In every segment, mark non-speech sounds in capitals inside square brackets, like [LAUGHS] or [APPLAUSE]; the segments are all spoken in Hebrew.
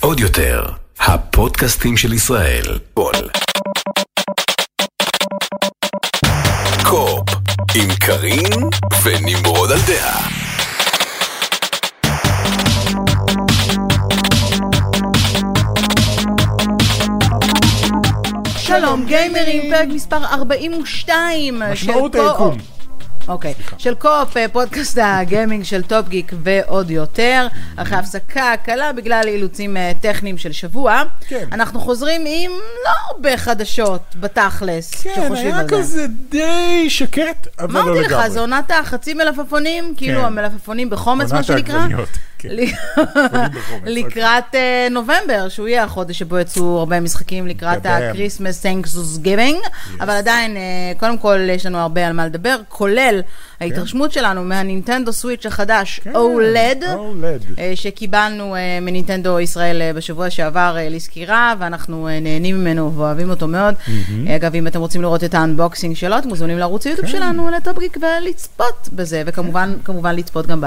עוד יותר, הפודקאסטים של ישראל. קו-אופ, עם קארין ונמרוד על דעה. שלום גיימרים, פרק מספר 42 משמעות של קו- היקום. אוקיי, של קו-אופ, אה, פודקאסט הגיימינג של טופ גיק ועוד יותר, אחרי הפסקה קלה בגלל אילוצים אה, טכניים של שבוע. כן. אנחנו חוזרים עם לא הרבה חדשות בתכלס, כן, כשחושבים היה על זה. כזה די שקט, אבל לא אמרתי לגמרי. לך, זו עונת החצי מלפפונים, כאילו כן. המלפפונים בחומץ, מה עונת שנקרא. העגבניות, כן. ל- בחומץ, לקראת אה, נובמבר, שהוא יהיה החודש שבו יצאו הרבה משחקים לקראת. ה-Christmas Thanks Giving, אבל עדיין, אה, קודם כל, יש לנו הרבה על מה לדבר, כולל ההתרשמות שלנו מהנינטנדו סוויץ' החדש, כן, OLED. OLED. אה, שקיבלנו מנינטנדו ישראל בשבוע שעבר לסקירה, ואנחנו נהנים ממנו ואוהבים אותו מאוד. אגב, אם אתם רוצים לראות את האנבוקסינג שלו, אתם מוזמנים לערוץ היוטיוב כן. שלנו, לטופגיק, ולצפות בזה, וכמובן, כמובן לצפות גם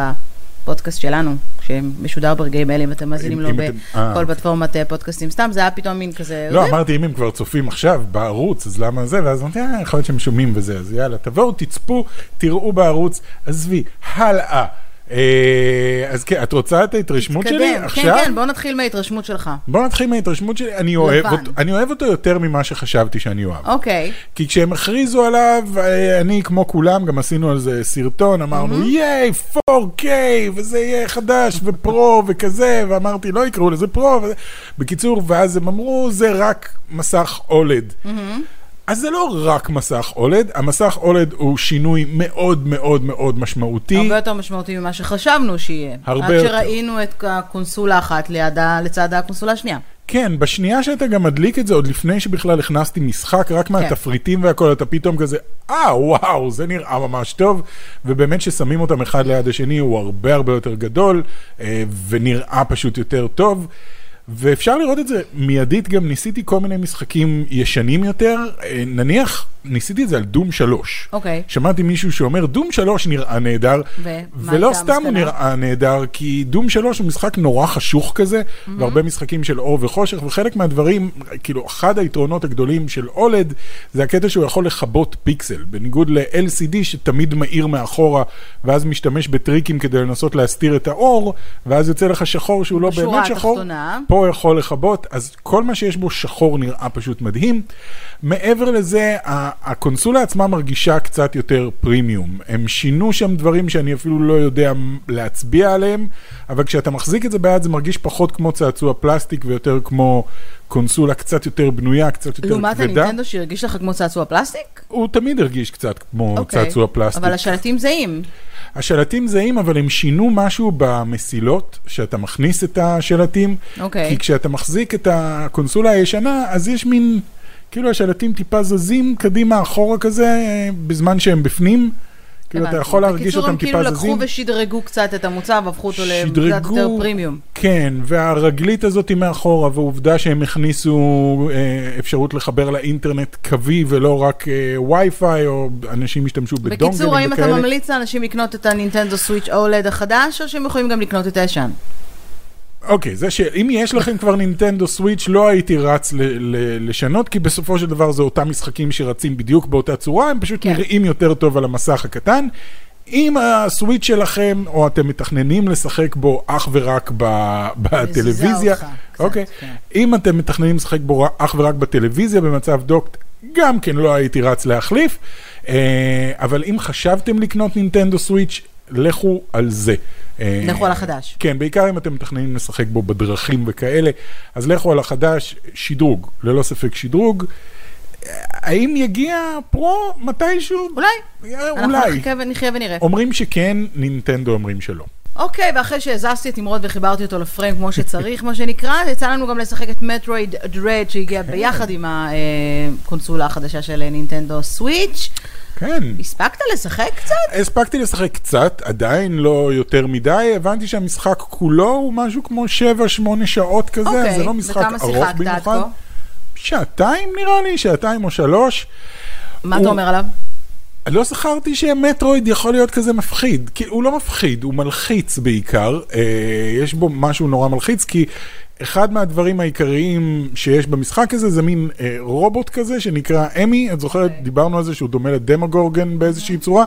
בפודקאסט שלנו, שמשודר ברגעים אלה, אם אתם מאזינים לו אתם- אה, בכל פלטפורמת אה, פודקאסטים. סתם, זה היה פתאום מין כזה... לא, אה, אמרתי, אם הם כבר צופים עכשיו בערוץ, אז למה זה? ואז אמרתי, אה, יכול להיות שהם שומעים וזה, אז יאללה, תבואו, תצפו, תראו בערוץ, עזבי, הלאה. אה, אז כן, את רוצה את ההתרשמות שלי תתקדם. עכשיו? כן, כן, בוא נתחיל מההתרשמות שלך. בוא נתחיל מההתרשמות שלי, אני אוהב. אותו, אני אוהב אותו יותר ממה שחשבתי שאני אוהב. אוקיי. כי כשהם הכריזו עליו, אה, אני כמו כולם, גם עשינו על זה סרטון, אמרנו, ייי, 4K, וזה יהיה חדש, ופרו, וכזה, ואמרתי, לא יקראו לזה פרו. בקיצור, ואז הם אמרו, זה רק מסך OLED. אז זה לא רק מסך OLED, המסך OLED הוא שינוי מאוד מאוד מאוד משמעותי. הרבה יותר משמעותי ממה שחשבנו שיהיה. הרבה עד יותר. שראינו את הקונסולה האחת לצד הקונסולה השנייה. כן, בשנייה שאתה גם מדליק את זה, עוד לפני שבכלל הכנסתי משחק, רק מהתפריטים והכל, אתה פתאום כזה, אה, וואו, זה נראה ממש טוב, ובאמת ששמים אותם אחד ליד השני, הוא הרבה הרבה יותר גדול, אה, ונראה פשוט יותר טוב. ואפשר לראות את זה. מיידית, גם ניסיתי כל מיני משחקים ישנים יותר, אה, נניח, ניסיתי את זה על דום 3. אוקיי. שמעתי מישהו שאומר, דום 3 נראה נהדר, ולא סתם הוא? נראה נהדר, כי דום 3 הוא משחק נורא חשוך כזה, Mm-hmm. והרבה משחקים של אור וחושך, וחלק מהדברים, כאילו, אחד היתרונות הגדולים של אולד, זה הקטע שהוא יכול לכבות פיקסל, בניגוד ל-LCD שתמיד מאיר מאחורה, ואז משתמש בטריקים כדי לנסות להסתיר את האור, ואז יוצא לך שחור שהוא לא באמת שחור. התחתונה. פה יכול לכבות, אז כל מה שיש בו שחור נראה פשוט מדהים. מעבר לזה, הקונסולה עצמה מרגישה קצת יותר פרימיום. הם שינו שם דברים שאני אפילו לא יודע להצביע עליהם, אבל כשאתה מחזיק את זה ביד זה מרגיש פחות כמו צעצוע פלסטיק ויותר כמו קונסולה קצת יותר בנויה, קצת יותר לעומת כבדה. הנינטנדו שהרגיש לך כמו צעצוע פלסטיק? הוא תמיד הרגיש קצת כמו אוקיי. צעצוע פלסטיק. אבל השלטים זהים. השלטים זהים, אבל הם שינו משהו במסילות, שאתה מכניס את השלטים. אוקיי. כי כשאתה מחזיק את הקונסולה הישנה, אז יש מין, כאילו השלטים טיפה זזים קדימה אחורה כזה, אה, בזמן שהם בפנים. כאילו אתה. יכול להרגיש אותם טיפה בקיצור, הם זזים. כאילו לקחו ושדרגו קצת את המוצר והפכו אותו שדרגו- יותר פרימיום. כן, והרגלית הזאת היא מאחורה, ועובדה שהם הכניסו אה, אפשרות לחבר לאינטרנט קווי ולא רק אה, וי-פיי, או אנשים השתמשו בדונגלים וכאלה. בקיצור, האם אתה ממליץ לאנשים לקנות את הנינטנדו סוויץ' אולד החדש, או שהם יכולים גם לקנות את הישן? אוקיי, זה שאם יש לכם כבר נינטנדו סוויץ', לא הייתי רץ לשנות, כי בסופו של דבר זה אותם משחקים שרצים בדיוק באותה צורה, הם פשוט כן. נראים יותר טוב על המסך הקטן. אם הסוויץ' שלכם, או אתם מתכננים לשחק בו אך ורק בטלוויזיה, אותך קצת, אוקיי, כן. אם אתם מתכננים לשחק בו אך ורק בטלוויזיה במצב דוקט, גם כן לא הייתי רץ להחליף, אה, אבל אם חשבתם לקנות נינטנדו סוויץ', לכו על זה. אה, לכו על החדש. כן, בעיקר אם אתם מתכננים לשחק בו בדרכים וכאלה, אז לכו על החדש, שדרוג, ללא ספק שדרוג. האם יגיע פרו מתישהו? אולי. אה, אנחנו אולי. נחכה ונחיה ונראה. אומרים שכן, נינטנדו אומרים שלא. אוקיי, ואחרי שהזזתי את נמרוד וחיברתי אותו לפריים כמו שצריך, מה שנקרא, יצא לנו גם לשחק את מטרואיד דרד שהגיע ביחד עם הקונסולה החדשה של נינטנדו סוויץ'. כן. הספקת לשחק קצת? הספקתי לשחק קצת, עדיין לא יותר מדי, הבנתי שהמשחק כולו הוא משהו כמו 7-8 שעות כזה, אוקיי, זה לא משחק וכמה ארוך שיחקת עד במיוחד. כה? שעתיים נראה לי, שעתיים או שלוש. מה הוא- אתה אומר עליו? לא זכרתי שמטרואיד יכול להיות כזה מפחיד. כי הוא לא מפחיד, הוא מלחיץ בעיקר. אה, יש בו משהו נורא מלחיץ, כי אחד מהדברים העיקריים שיש במשחק הזה זה מין אה, רובוט כזה שנקרא אמי. את זוכרת, אוקיי. דיברנו על זה שהוא דומה לדמוגורגן באיזושהי צורה,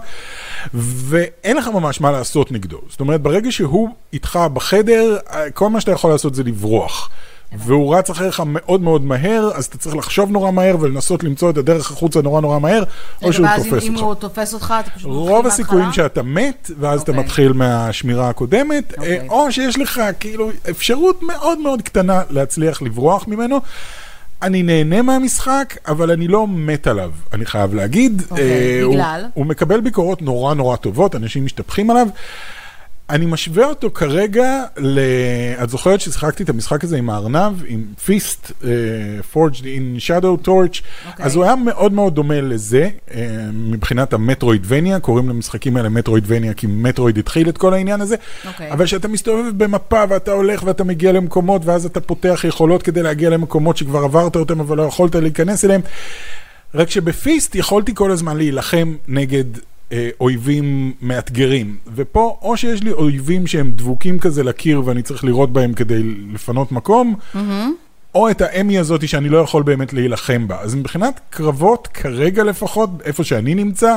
ואין לך ממש מה לעשות נגדו. זאת אומרת, ברגע שהוא איתך בחדר, אה, כל מה שאתה יכול לעשות זה לברוח. והוא רץ אחריך מאוד מאוד מהר, אז אתה צריך לחשוב נורא מהר ולנסות למצוא את הדרך החוצה נורא נורא מהר, או שהוא ואז אם- תופס אם אותך. הוא תופס אותך, אתה פשוט מתחיל רוב הסיכויים מההתחלה? שאתה מת, ואז אתה אוקיי. מתחיל מהשמירה הקודמת, אה, אוקיי. או שיש לך כאילו אפשרות מאוד מאוד קטנה להצליח לברוח ממנו. אני נהנה מהמשחק, אבל אני לא מת עליו, אני חייב להגיד. אוקיי, אה, בגלל? הוא מקבל ביקורות נורא נורא טובות, אנשים משתפכים עליו. אני משווה אותו כרגע ל... את זוכרת ששיחקתי את המשחק הזה עם הארנב, עם פיסט, uh, Forged in Shadow Torch, אוקיי. אז הוא היה מאוד מאוד דומה לזה, uh, מבחינת המטרואידבניה, קוראים למשחקים האלה מטרואידבניה, כי מטרואיד התחיל את כל העניין הזה, אוקיי. אבל כשאתה מסתובב במפה ואתה הולך ואתה מגיע למקומות, ואז אתה פותח יכולות כדי להגיע למקומות שכבר עברת אותם, אבל לא יכולת להיכנס אליהם, רק שבפיסט יכולתי כל הזמן להילחם נגד אה, אויבים מאתגרים. ופה, או שיש לי אויבים שהם דבוקים כזה לקיר ואני צריך לירות בהם כדי לפנות מקום, או את האמי הזאת שאני לא יכול באמת להילחם בה. אז מבחינת קרבות, כרגע לפחות, איפה שאני נמצא,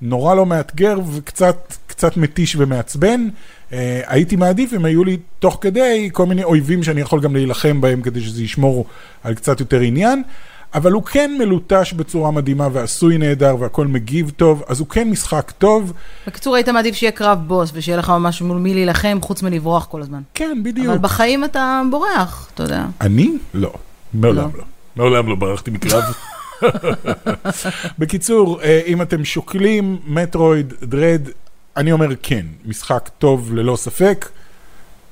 נורא לא מאתגר וקצת קצת מתיש ומעצבן. אה, הייתי מעדיף אם היו לי תוך כדי כל מיני אויבים שאני יכול גם להילחם בהם כדי שזה ישמור על קצת יותר עניין. אבל הוא כן מלוטש בצורה מדהימה ועשוי נהדר והכל מגיב טוב, אז הוא כן משחק טוב. בקיצור, היית מעדיף שיהיה קרב בוס ושיהיה לך ממש מול מי להילחם, חוץ מלברוח כל הזמן. כן, בדיוק. אבל בחיים אתה בורח, אתה יודע. אני? לא. מעולם לא. לא. מעולם לא ברחתי מקרב. בקיצור, אה, אם אתם שוקלים מטרואיד דרד, אני אומר כן, משחק טוב ללא ספק.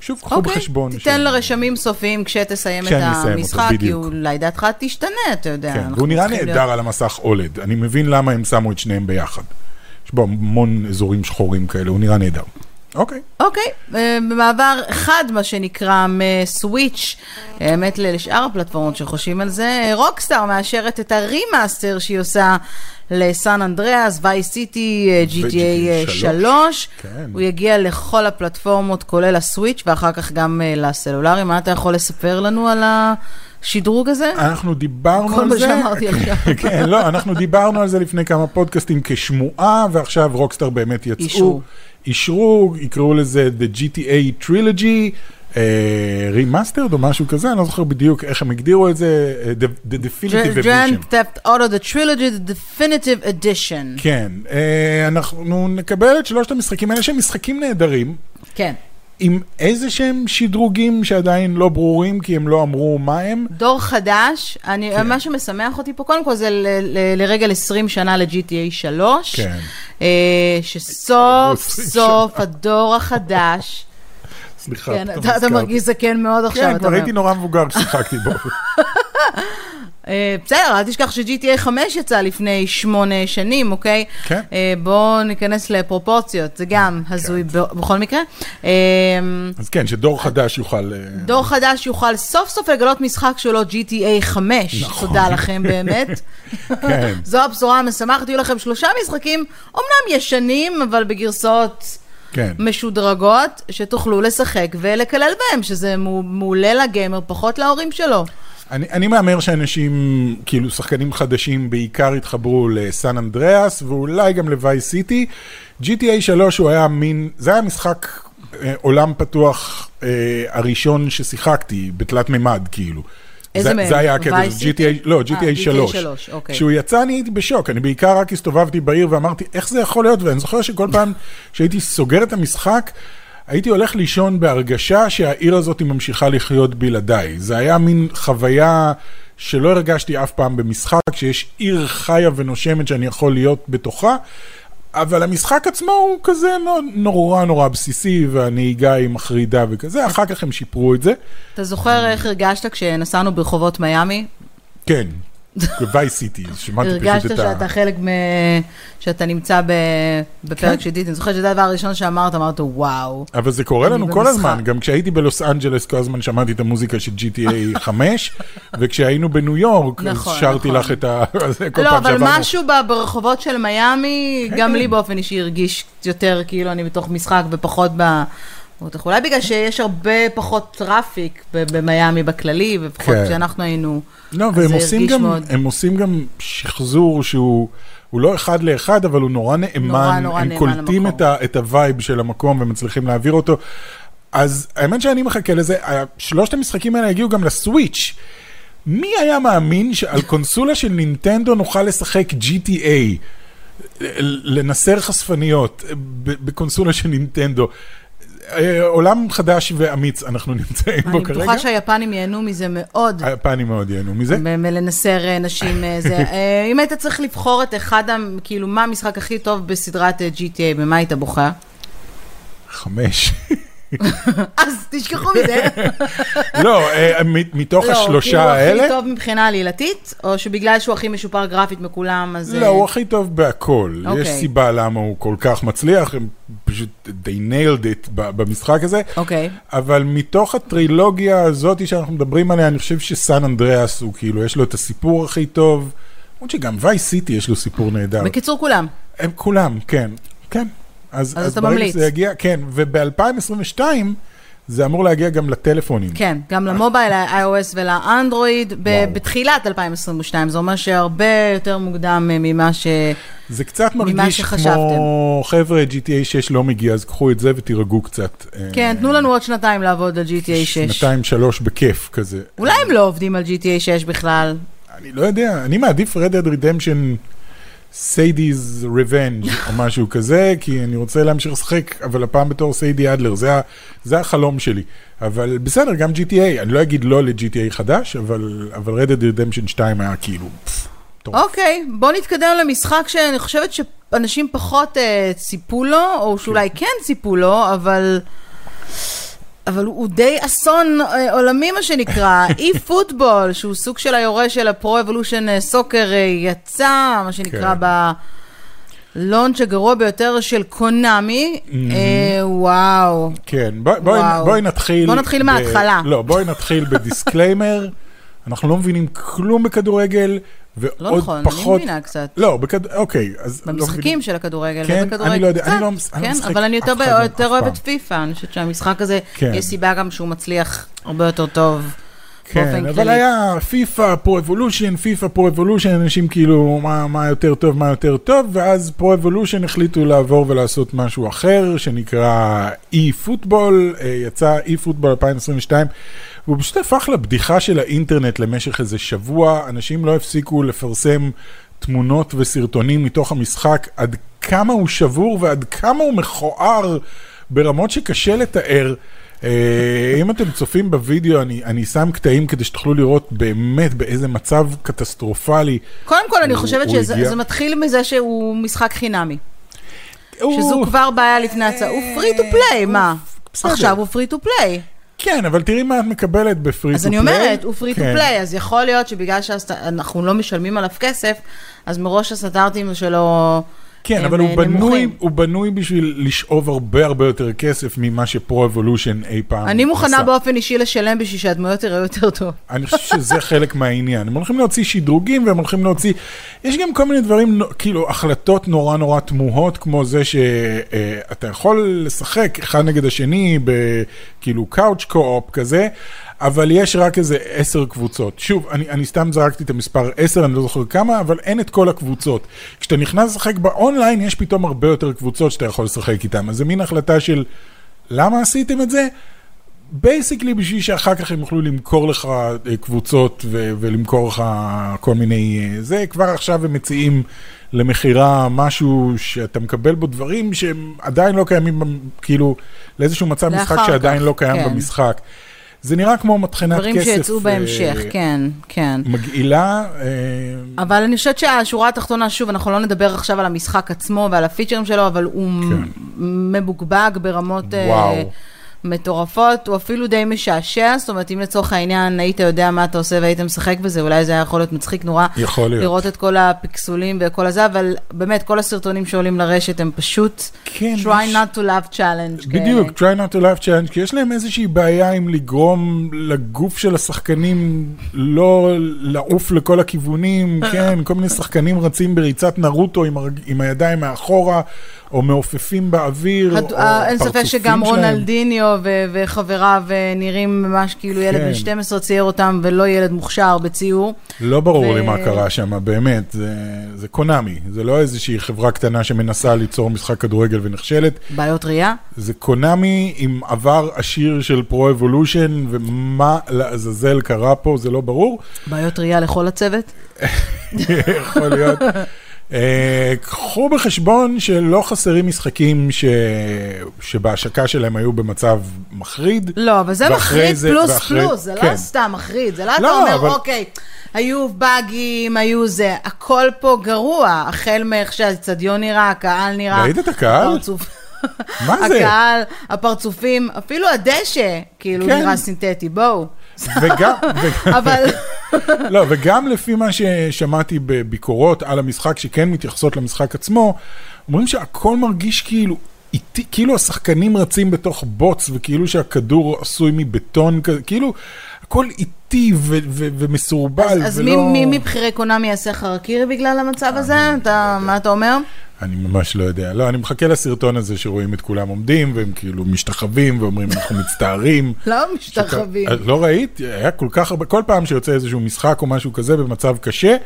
שוב, קחו בחשבון. אוקיי, תיתן ש- לרשמים סופיים כשתסיים את אסיים אותו, המשחק, כי. אולי דעתך תשתנה, אתה יודע. כן, והוא נראה נהדר להיות- על המסך OLED. אני מבין למה הם שמו את שניהם ביחד. יש בו המון אזורים שחורים כאלה, הוא נראה נהדר. אוקיי. אוקיי, אה, במעבר חד, מה שנקרא, מסוויץ', האמת לשאר הפלטפורמות שחושבים על זה, רוקסטאר מאשרת את ה remaster שהיא עושה לסן אנדריאס, Vice City, GTA ו-GTA 3. כן. הוא יגיע לכל הפלטפורמות, כולל הסוויץ', ואחר כך גם אה, לסלולרי. מה אתה יכול לספר לנו על השדרוג הזה? אנחנו דיברנו כל על מה זה. שאמרתי [LAUGHS] עכשיו. כן, לא, אנחנו דיברנו על זה לפני כמה פודקאסטים כשמועה, ועכשיו רוקסטאר באמת יצאו. אישרו. אישרו, יקראו לזה The GTA Trilogy. Remastered או משהו כזה, אני לא זוכר בדיוק איך הם הגדירו את זה, אה, The, the Definitive Grand Edition. Theft Auto, The Trilogy, The Definitive Edition. כן, אה, אנחנו נקבל את שלושת המשחקים האלה שהם משחקים נהדרים, כן. עם איזה שהם שדרוגים שעדיין לא ברורים, כי הם לא אמרו מה הם. דור חדש, אני, כן. מה שמשמח אותי פה, קודם כל זה ל, ל, לרגל 20 שנה ל-GTA 3, כן. אה, שסוף 20 סוף הדור החדש, סליחה, כן, אתה, אתה. מרגיש זקן מאוד עכשיו, כן, אתה כבר אומר. הייתי נורא מבוגר כששיחקתי בו. [LAUGHS] אה, בסדר, אל תשכח ש-GTA 5 יצא לפני שמונה שנים, אוקיי? כן. אה, בואו ניכנס לפרופורציות, זה גם הזוי ב- בכל מקרה. אה, אז כן, שדור חדש יוכל... דור חדש יוכל סוף סוף לגלות משחק שלו GTA 5, נכון. תודה לכם באמת. [LAUGHS] כן. [LAUGHS] זו הבשורה המשמחת, יהיו לכם שלושה משחקים, אומנם ישנים, אבל בגרסאות כן. משודרגות, שתוכלו לשחק ולקלל בהם, שזה מעולה לגיימר, פחות להורים שלו. אני, אני מהמר שאנשים, כאילו שחקנים חדשים בעיקר התחברו לסן אנדריאס ואולי גם לווי סיטי. GTA 3 הוא היה מין, זה היה משחק אה, עולם פתוח אה, הראשון ששיחקתי בתלת מימד כאילו. איזה זה, מהם? זה היה הקטע, זה? GTA, לא, אה, GTA GTA 3. 3, אוקיי. כשהוא יצא אני הייתי בשוק, אני בעיקר רק הסתובבתי בעיר ואמרתי, איך זה יכול להיות? ואני זוכר שכל פעם [LAUGHS] שהייתי סוגר את המשחק, הייתי הולך לישון בהרגשה שהעיר הזאת ממשיכה לחיות בלעדיי. זה היה מין חוויה שלא הרגשתי אף פעם במשחק, שיש עיר חיה ונושמת שאני יכול להיות בתוכה. אבל המשחק עצמו הוא כזה נו- נורא נורא בסיסי, והנהיגה היא מחרידה וכזה, אחר כך הם שיפרו את זה. אתה זוכר איך הרגשת כשנסענו ברחובות מיאמי? כן, ב-Vice City, שמעתי פשוט הרגשת את ה... שאתה חלק מ... שאתה נמצא ב... בפרק כן. של דיטי. אני זוכרת שזה הדבר הראשון שאמרת, אמרת, וואו. אבל זה קורה לנו כל. הזמן, גם כשהייתי בלוס אנג'לס כל הזמן שמעתי את המוזיקה של GTA 5, [LAUGHS] וכשהיינו בניו יורק, אז נכון, שרתי נכון. לך את ה... [LAUGHS] לא, אבל. משהו ברחובות של מיאמי, גם כן. לי באופן אישי הרגיש יותר כאילו אני בתוך משחק ופחות ב... אולי בגלל שיש הרבה פחות traffic במיאמי בכללי, לפחות כן. כשאנחנו היינו... לא, אז והם זה עושים הרגיש גם, מאוד. הם עושים גם שחזור שהוא... הוא לא אחד לאחד, אבל הוא נורא נאמן, נורא, נורא הם נאמן קולטים למקום. את, ה, את ה vibe של המקום ומצליחים להעביר אותו. אז האמת שאני מחכה לזה, שלושת המשחקים האלה הגיעו גם לסוויץ'. מי היה מאמין שעל קונסולה של נינטנדו נוכל לשחק GTA? לנסר חשפניות בקונסולה של נינטנדו. אה, עולם חדש ואמיץ אנחנו [LAUGHS] נמצאים בו אני כרגע. בטוחה שהיפנים ייהנו מזה מאוד. היפנים מאוד ייהנו מזה. מלנסר אה, נשים אה, זה. [LAUGHS] אם היית צריך לבחור את אחד, כאילו, מה המשחק הכי טוב בסדרת GTA, במה היית בוחר? חמש. אז תשכחו מזה. לא, אה, מתוך לא, השלושה כאילו, האלה, הכי טוב מבחינה עלילתית, או שבגלל שהוא הכי משופר גרפית מכולם, אז... לא, אה, הוא הכי טוב בהכל. אוקיי. יש סיבה למה הוא כל כך מצליח, הם פשוט, they nailed it במשחק הזה. אוקיי. אבל מתוך הטרילוגיה הזאת שאנחנו מדברים עליה, אני חושב שסן אנדריאס הוא כאילו, יש לו את הסיפור הכי טוב. למרות שגם וייס סיטי יש לו סיפור נהדר. בקיצור, כולם. הם כולם, כן, כן. אז, אז אתה ברגע ממליץ. שזה יגיע, כן, וב-2022 זה אמור להגיע גם לטלפונים. כן, גם למובייל, ל-iOS ול-Android, ב-. בתחילת 2022, זה אומר שהרבה יותר מוקדם אה, ממה ש... זה קצת מרגיש. כמו, חבר'ה, GTA 6 לא מגיע, אז קחו את זה ותירגעו קצת. כן, תנו לנו עוד שנתיים לעבוד על GTA 6. שנתיים, שלוש בכיף כזה. אולי הם לא עובדים על GTA 6 בכלל. אני לא יודע, אני מעדיף Red Dead Redemption סיידי's Revenge או משהו כזה, כי אני רוצה להמשיך לשחק, אבל הפעם בתור סיידי אדלר, זה, ה- זה החלום שלי. אבל בסדר, גם GTA, אני לא אגיד לא ל-GTA חדש, אבל, אבל Red Dead Redemption 2 היה כאילו... אוקיי, בוא נתקדם למשחק שאני חושבת שאנשים פחות אה, ציפו לו, או שאולי כן ציפו לו, אבל... אבל הוא די אסון אה, עולמי, מה שנקרא. [LAUGHS] אי פוטבול, שהוא סוג של היורש של הפרו אבולושן סוקר, אה, יצא, מה שנקרא, כן. ב launch הגרוע ביותר של קונאמי. אה, וואו. כן, בוא, בואי, וואו. בואי נתחיל... נתחיל מההתחלה. לא, בואי נתחיל ב disclaimer. [LAUGHS] אנחנו לא מבינים כלום בכדורגל, לא נכון, אני פחות... מבינה קצת. לא, בכד... אוקיי, אז... לא במשחקים מבינים. של הכדורגל, כן, ובכדורגל אני לא יודע, קצת, אני לא אני לא כן, משחק אבל אני יותר, יותר אוהבת. פיפא, אני חושבת שהמשחק הזה, כן. יש סיבה גם שהוא מצליח הרבה יותר טוב. כן, אבל. היה פיפא, פרו אבולושן, פיפא, פרו אבולושן, אנשים כאילו, מה, מה יותר טוב, מה יותר טוב, ואז פרו אבולושן החליטו לעבור ולעשות משהו אחר, שנקרא אי פוטבול, אה, יצא אי פוטבול 2022, והוא פשוט הפך לבדיחה של האינטרנט למשך איזה שבוע, אנשים לא הפסיקו לפרסם תמונות וסרטונים מתוך המשחק, עד כמה הוא שבור ועד כמה הוא מכוער ברמות שקשה לתאר. אה, אם אתם צופים בווידאו, אני, אני שם קטעים כדי שתוכלו לראות באמת באיזה מצב קטסטרופלי. קודם כל, אני חושבת שזה הגיע- מתחיל מזה שהוא משחק חינמי. הוא- שזו כבר בעיה לפני הצעה. הוא free to play, מה? בסדר. עכשיו הוא free to play. כן, אבל תראי מה את מקבלת ב free to אז אני play. אומרת, הוא free to. play, אז יכול להיות שבגלל שאנחנו לא משלמים עליו כסף, אז מראש הסטארטים שלו כן, אבל הוא אה, בנוי. הוא בנוי בשביל לשאוב הרבה הרבה יותר כסף ממה שפרו אבולושן אי פעם אני מוכנה עשה. באופן אישי לשלם בשביל שהדמויות יראו יותר טוב. אני חושב שזה [LAUGHS] חלק מהעניין. הם הולכים להוציא שדרוגים והם הולכים להוציא... יש גם כל מיני דברים, כאילו, החלטות נורא נורא תמוהות, כמו זה שאתה יכול לשחק אחד נגד השני בכאילו couch co-op כזה, אבל יש רק איזה עשר קבוצות. שוב, אני, אני סתם זרקתי את המספר עשר, אני לא זוכר כמה, אבל אין את כל הקבוצות. כשאתה נכנס לשחק באונליין, יש פתאום הרבה יותר קבוצות שאתה יכול לשחק איתן. אז זה מין החלטה של... למה עשיתם את זה? basically בשביל שאחר כך הם יוכלו למכור לך אה, קבוצות ו- ולמכור לך כל מיני... אה, זה, כבר עכשיו הם מציעים למכירה משהו שאתה מקבל בו דברים שהם עדיין לא קיימים, כאילו, לאיזשהו מצב משחק שעדיין כך, לא קיים כן. במשחק. זה נראה כמו מטחנת כסף. דברים שיצאו בהמשך, אה, כן, כן. מגעילה. אה, אבל אני חושבת שהשורה התחתונה, שוב, אנחנו לא נדבר עכשיו על המשחק עצמו ועל הפיצ'רים שלו, אבל הוא כן. מבוקבק ברמות... אה, וואו. מטורפות, הוא אפילו די משעשע, זאת אומרת, אם לצורך העניין היית יודע מה אתה עושה והיית משחק בזה, אולי זה היה יכול להיות מצחיק נורא. יכול להיות. לראות את כל הפיקסולים וכל הזה, אבל באמת, כל הסרטונים שעולים לרשת הם פשוט כן, try יש- not to laugh challenge. בדיוק, כאלה. try not to laugh challenge, כי יש להם איזושהי בעיה עם לגרום לגוף של השחקנים לא לעוף לכל הכיוונים, [LAUGHS] כן, כל מיני שחקנים רצים בריצת נרוטו עם, הרג... עם הידיים מאחורה, או מעופפים באוויר, הד- או אה, אין ספק שגם שלהם. רונלדיניו ו- וחבריו אה, נראים ממש כאילו ילד כן. בן 12 צייר אותם ולא ילד מוכשר בציור. לא ברור לי ו- מה קרה שם, באמת, זה, זה קונאמי, זה לא איזושהי חברה קטנה שמנסה ליצור משחק כדורגל ונכשלת, בעיות ראייה? זה קונאמי עם עבר עשיר של פרו-אבולושן, ומה לעזאזל קרה פה, זה לא ברור. בעיות ראייה לכל הצוות? [LAUGHS] יכול להיות. אה, קחו בחשבון שלא חסרים משחקים ש... שבהשקה שלהם היו במצב מחריד. לא, אבל זה מחריד זה- פלוס ואחרי- פלוס, זה כן. לא סתם מחריד, זה לא אתה לא, אומר, אבל- אוקיי, היו באגים, היו זה, הכל פה גרוע, החל מאיך שהאצטדיון נראה, הקהל נראה. ראית את הקהל? הפרצוף- [LAUGHS] מה זה? הקהל, הפרצופים, אפילו הדשא, כאילו כן. נראה סינתטי, בואו. וגם, וגם, [LAUGHS] אבל... לא, וגם לפי מה ששמעתי בביקורות על המשחק, שכן מתייחסות למשחק עצמו, אומרים שהכל מרגיש כאילו, איטי, כאילו השחקנים רצים בתוך בוץ, וכאילו שהכדור עשוי מבטון, כאילו, הכל איטי ו- ו- ומסורבל, אז, ולא... מי, מי מבכירי קונאמי יעשה חרקירי בגלל המצב הזה? אתה, מה אתה אומר? אני ממש לא יודע. לא, אני מחכה לסרטון הזה שרואים את כולם עומדים, והם כאילו משתחווים ואומרים, אנחנו מצטערים. [LAUGHS] לא משתחווים. אז לא ראית? היה כל כך הרבה, כל פעם שיוצא איזשהו משחק או משהו כזה במצב קשה,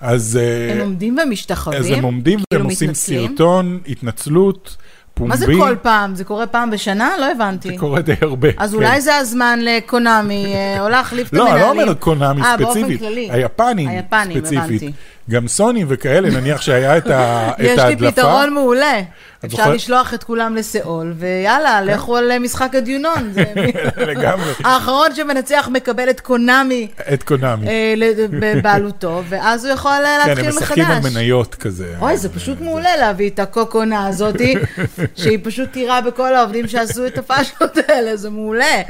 אז... אה, הם עומדים ומשתחווים? אז הם עומדים כאילו והם עושים מתנצלים? סרטון, התנצלות, פומבי. מה זה כל פעם? זה קורה פעם בשנה? לא הבנתי. זה קורה די הרבה. אז כן. אולי זה הזמן לקונאמי, אה, או להחליף את לא, המנהלים. אני לא אומר קונאמי אה, באופן ספציפית, כללי. היפנים היפנים, ספציפית. הבנתי. גם סוני וכאלה, נניח שהיה את ה- [LAUGHS] את יש לי ההדלפה. פתרון מעולה. אפשר לשלוח את כולם לסיאול, ויאללה, לכו על משחק הדיונון. [LAUGHS] לגמרי, האחרון שמנצח מקבל את קונאמי את קונאמי. אה, בבעלותו, ואז הוא יכול אה, כן, להתחיל הם מחדש. משחקים על מניות כזה. אוי, זה פשוט מעולה להביא את הקוקונה הזאתי, [LAUGHS] שהיא פשוט תירה בכל העובדים שעשו את הפאשות האלה, זה מעולה.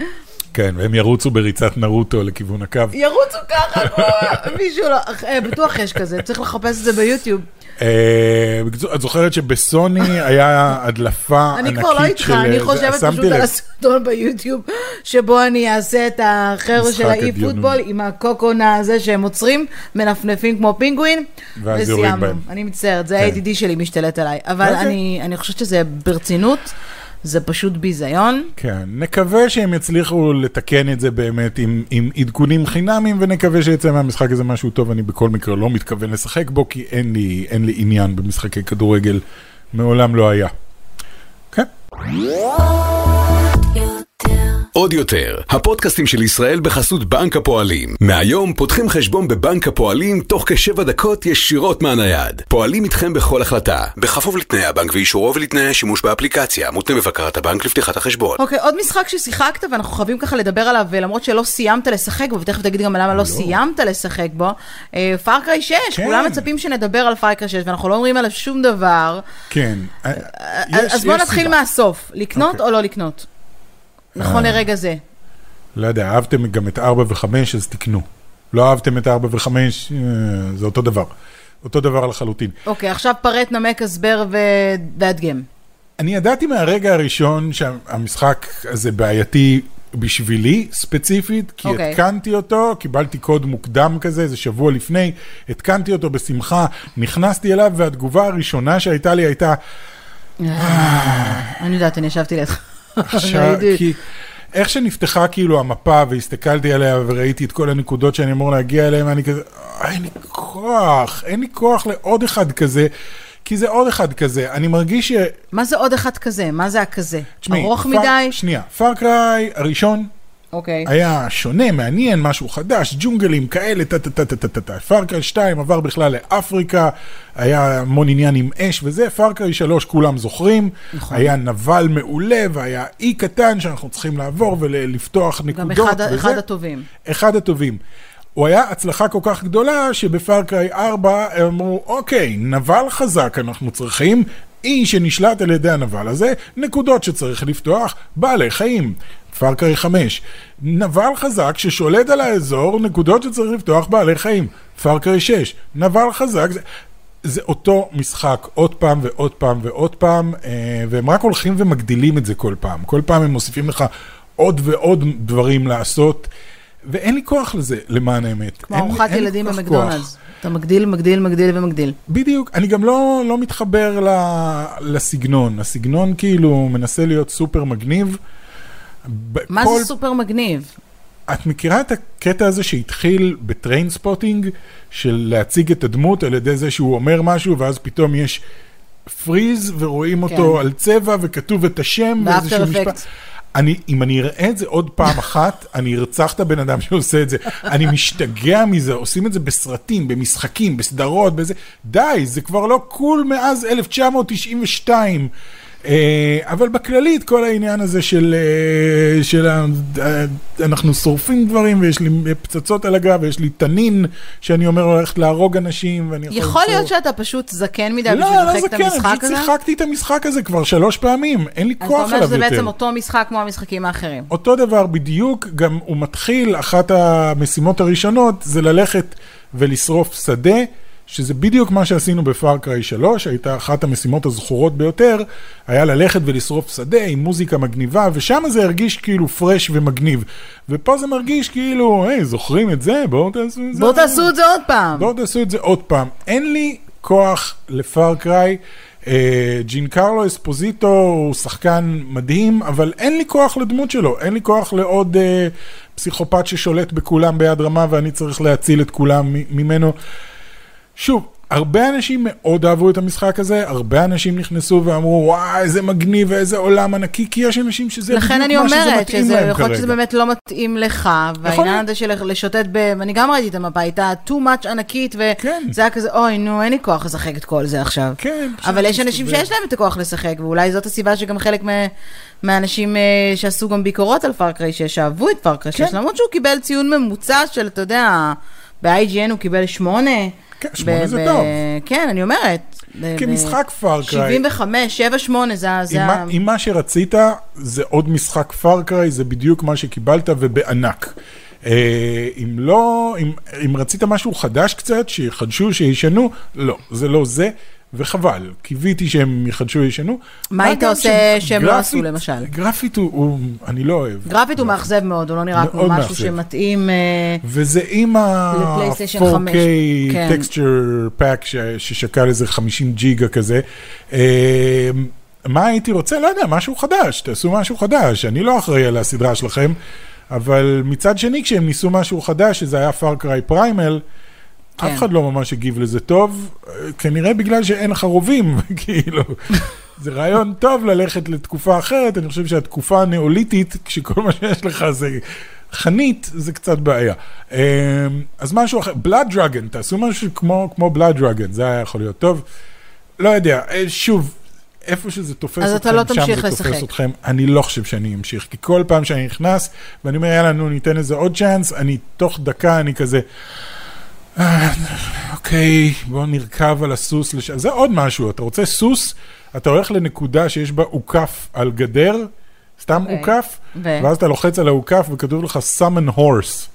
כן, והם ירוצו בריצת נרוטו לכיוון הקו. ירוצו ככה כמו [LAUGHS] מישהו לא, אה, בטוח יש כזה, צריך לחפש את זה ביוטיוב. אה, את זוכרת שבסוני [LAUGHS] היה הדלפה אני ענקית כבר לא איתך, של- אני חושבת פשוט על. הסרטון ביוטיוב, שבו אני אעשה את החבר'ה של האי. פוטבול עם הקוקונה הזה שהם עוצרים, מנפנפים כמו פינגווין, וסיימנו. אני מצטערת, זה כן. ה-ADD שלי משתלט עליי. אבל אוקיי. אני אני חושבת שזה ברצינות, זה פשוט ביזיון. כן, נקווה שהם יצליחו לתקן את זה באמת עם, עם עדכונים חינמים, ונקווה שיצא מהמשחק הזה משהו טוב. אני בכל מקרה לא מתכוון לשחק בו, כי אין לי, אין לי עניין במשחקי כדורגל, מעולם לא היה. כן. עוד יותר, הפודקאסטים של ישראל בחסות בנק הפועלים. מהיום פותחים חשבון בבנק הפועלים תוך כשבע דקות ישירות מהנייד. פועלים איתכם בכל החלטה, בכפוף לתנאי הבנק ואישורו ולתנאי השימוש באפליקציה, מותנה בבקרת הבנק לפתיחת החשבון. אוקיי, עוד משחק ששיחקת ואנחנו חייבים ככה לדבר עליו, למרות שלא סיימת לשחק בו, ותכף תגיד גם למה לא סיימת לשחק בו. פארקריי 6, כן. כולם מצפים שנדבר על פארקריי 6, ואנחנו לא אומרים עליו שום דבר. כן. אז אז בוא נתחיל מהסוף, לקנות אוקיי. או לא לקנות? נכון אה. לרגע זה. לא יודע, אהבתם גם את 4 ו-5, אז תקנו. לא אהבתם את 4 ו-5, זה אותו דבר. אותו דבר לחלוטין. אוקיי, עכשיו פרט, נמק, הסבר ו- והדגם. אני ידעתי מהרגע הראשון שהמשחק הזה בעייתי בשבילי ספציפית, כי אוקיי. התקנתי אותו, קיבלתי קוד מוקדם כזה, איזה שבוע לפני, התקנתי אותו בשמחה, נכנסתי אליו, והתגובה הראשונה שהייתה לי הייתה, אני יודעת, אני ישבתי לידך. עכשיו. כי איך שנפתחה כאילו המפה והסתכלתי עליה וראיתי את כל הנקודות שאני אמור להגיע אליהן, אני כזה, אה, אין לי כוח, אין לי כוח לעוד אחד כזה, כי זה עוד אחד כזה. אני מרגיש ש... מה זה עוד אחד כזה? מה זה הכזה? תשמעי, ארוך פאר- מדי? שנייה, פארקריי הראשון אוקיי. היה שונה, מעניין, משהו חדש, ג'ונגלים כאלה, טה-טה-טה-טה-טה. פארקריי 2 עבר בכלל לאפריקה, היה המון עניין עם אש וזה, פארקריי 3 כולם זוכרים, נכון. היה נבל מעולה והיה אי קטן שאנחנו צריכים לעבור ולפתוח גם נקודות אחד, וזה. אחד הטובים. אחד הטובים. הוא היה הצלחה כל כך גדולה שבפארקריי 4 הם אמרו, אוקיי, נבל חזק אנחנו צריכים, אי שנשלט על ידי הנבל הזה, נקודות שצריך לפתוח, בעלי חיים. פארקריי 5. נבל חזק ששולט על האזור, נקודות שצריך לפתוח, בעלי חיים. פארקריי 6. נבל חזק, זה... זה אותו משחק עוד פעם ועוד פעם ועוד פעם, אה, והם רק הולכים ומגדילים את זה כל פעם. כל פעם הם מוסיפים לך עוד ועוד דברים לעשות, ואין לי כוח לזה, למען האמת. כמו ארוחת ילדים במקדונלדס. אתה מגדיל, מגדיל, מגדיל ומגדיל. בדיוק. אני גם לא, לא מתחבר ל, לסגנון. הסגנון כאילו מנסה להיות סופר מגניב. מה כל... זה סופר מגניב? את מכירה את הקטע הזה שהתחיל בטריין ספוטינג, של להציג את הדמות על ידי זה שהוא אומר משהו, ואז פתאום יש freeze, ורואים אותו כן. על צבע, וכתוב את השם, ואיזשהו משפט. אני, אם אני אראה את זה עוד פעם אחת, אני ארצח את הבן אדם שעושה את זה. אני משתגע מזה, עושים את זה בסרטים, במשחקים, בסדרות, בזה. די, זה כבר לא קול מאז 1992. אה, אבל בכללית, כל העניין הזה של, אה, של אה, אנחנו שורפים דברים, ויש לי פצצות על הגב, ויש לי תנין, שאני אומר הולכת להרוג אנשים, ואני יכול... יכול להיות שאתה פשוט זקן מדי לא, בשביל לא לשחק את המשחק הזה? לא, לא זקן, פשוט שיחקתי את המשחק הזה כבר שלוש פעמים, אין לי כוח עליו יותר. אז אתה אומר שזה בעצם אותו משחק כמו המשחקים האחרים. אותו דבר בדיוק, גם הוא מתחיל, אחת המשימות הראשונות זה ללכת ולשרוף שדה. שזה בדיוק מה שעשינו בפארקריי 3, הייתה אחת המשימות הזכורות ביותר, היה ללכת ולשרוף שדה עם מוזיקה מגניבה, ושם זה הרגיש כאילו פרש ומגניב. ופה זה מרגיש כאילו, היי, זוכרים את זה? בואו תעשו את זה. בואו תעשו את זה עוד פעם. בואו תעשו את זה עוד פעם. אין לי כוח לפארקריי. אה, ג'ין קרלו אספוזיטו הוא שחקן מדהים, אבל אין לי כוח לדמות שלו, אין לי כוח לעוד uh, פסיכופת ששולט בכולם ביד רמה ואני צריך להציל את כולם ממנו. שוב, הרבה אנשים מאוד אהבו את המשחק הזה, הרבה אנשים נכנסו ואמרו, וואי, איזה מגניב ואיזה עולם ענקי, כי יש אנשים שזה בדיוק מה שזה מתאים להם כרגע. לכן אני אומרת, שיכול להיות שזה באמת לא מתאים לך, והעניין הזה של לשוטט ב... אני גם ראיתי את המפה, הייתה too much ענקית, וזה כן. היה כזה, אוי, נו, אין לי כוח לשחק את כל זה עכשיו. כן. אבל יש אנשים שיש להם את הכוח לשחק, ואולי זאת הסיבה שגם חלק מהאנשים אה, שעשו גם ביקורות על פארקריי 6, אהבו את פארקריי 6, כן. למרות שהוא קיבל ציון ממוצע של, אתה יודע, ב-IGN הוא קיבל 8. כן, שמונה זה טוב. כן, אני אומרת. כמשחק פארקריי. 75, 7, 8, זה ה... אם מה שרצית זה עוד משחק פארקריי, זה בדיוק מה שקיבלת ובענק. אה, אם לא, אם רצית משהו חדש קצת, שיחדשו, שישנו, לא, זה לא זה. וחבל, קיוויתי שהם יחדשו וישנו. מה היית עושה שהם לא עשו למשל? גרפית הוא, אני לא אוהב. גרפית הוא מאכזב מאוד, הוא לא נראה כמו משהו שמתאים... אה, וזה עם ה-4K texture pack ששקל איזה 50 ג'יגה כזה. אה, מה הייתי רוצה? לא יודע, משהו חדש, תעשו משהו חדש. אני לא אחראי על הסדרה שלכם, אבל מצד שני, כשהם ניסו משהו חדש, שזה היה פארקריי פריימל, כן. אף אחד לא ממש הגיב לזה טוב, כנראה בגלל שאין לך רובים, [LAUGHS] כאילו. זה רעיון טוב ללכת לתקופה אחרת, אני חושב שהתקופה הנאוליתית, כשכל מה שיש לך זה חנית, זה קצת בעיה. אמ, אז משהו אחר, בלאד דרגן, תעשו משהו כמו, כמו בלאד דרגן, זה היה יכול להיות טוב. לא יודע, אה, שוב, איפה שזה תופס אז אתכם, לא שם זה לשחק. תופס אתכם. אני לא חושב שאני אמשיך, כי כל פעם שאני נכנס, ואני אומר, יאללה, נו, ניתן לזה עוד צ'אנס, אני תוך דקה, אני כזה... אוקיי, בוא נרכב על הסוס לשם. זה עוד משהו, אתה רוצה סוס, אתה הולך לנקודה שיש בה אוכף על גדר, סתם אוקיי. אוכף, ואז אתה לוחץ על האוכף וכתוב לך summon horse.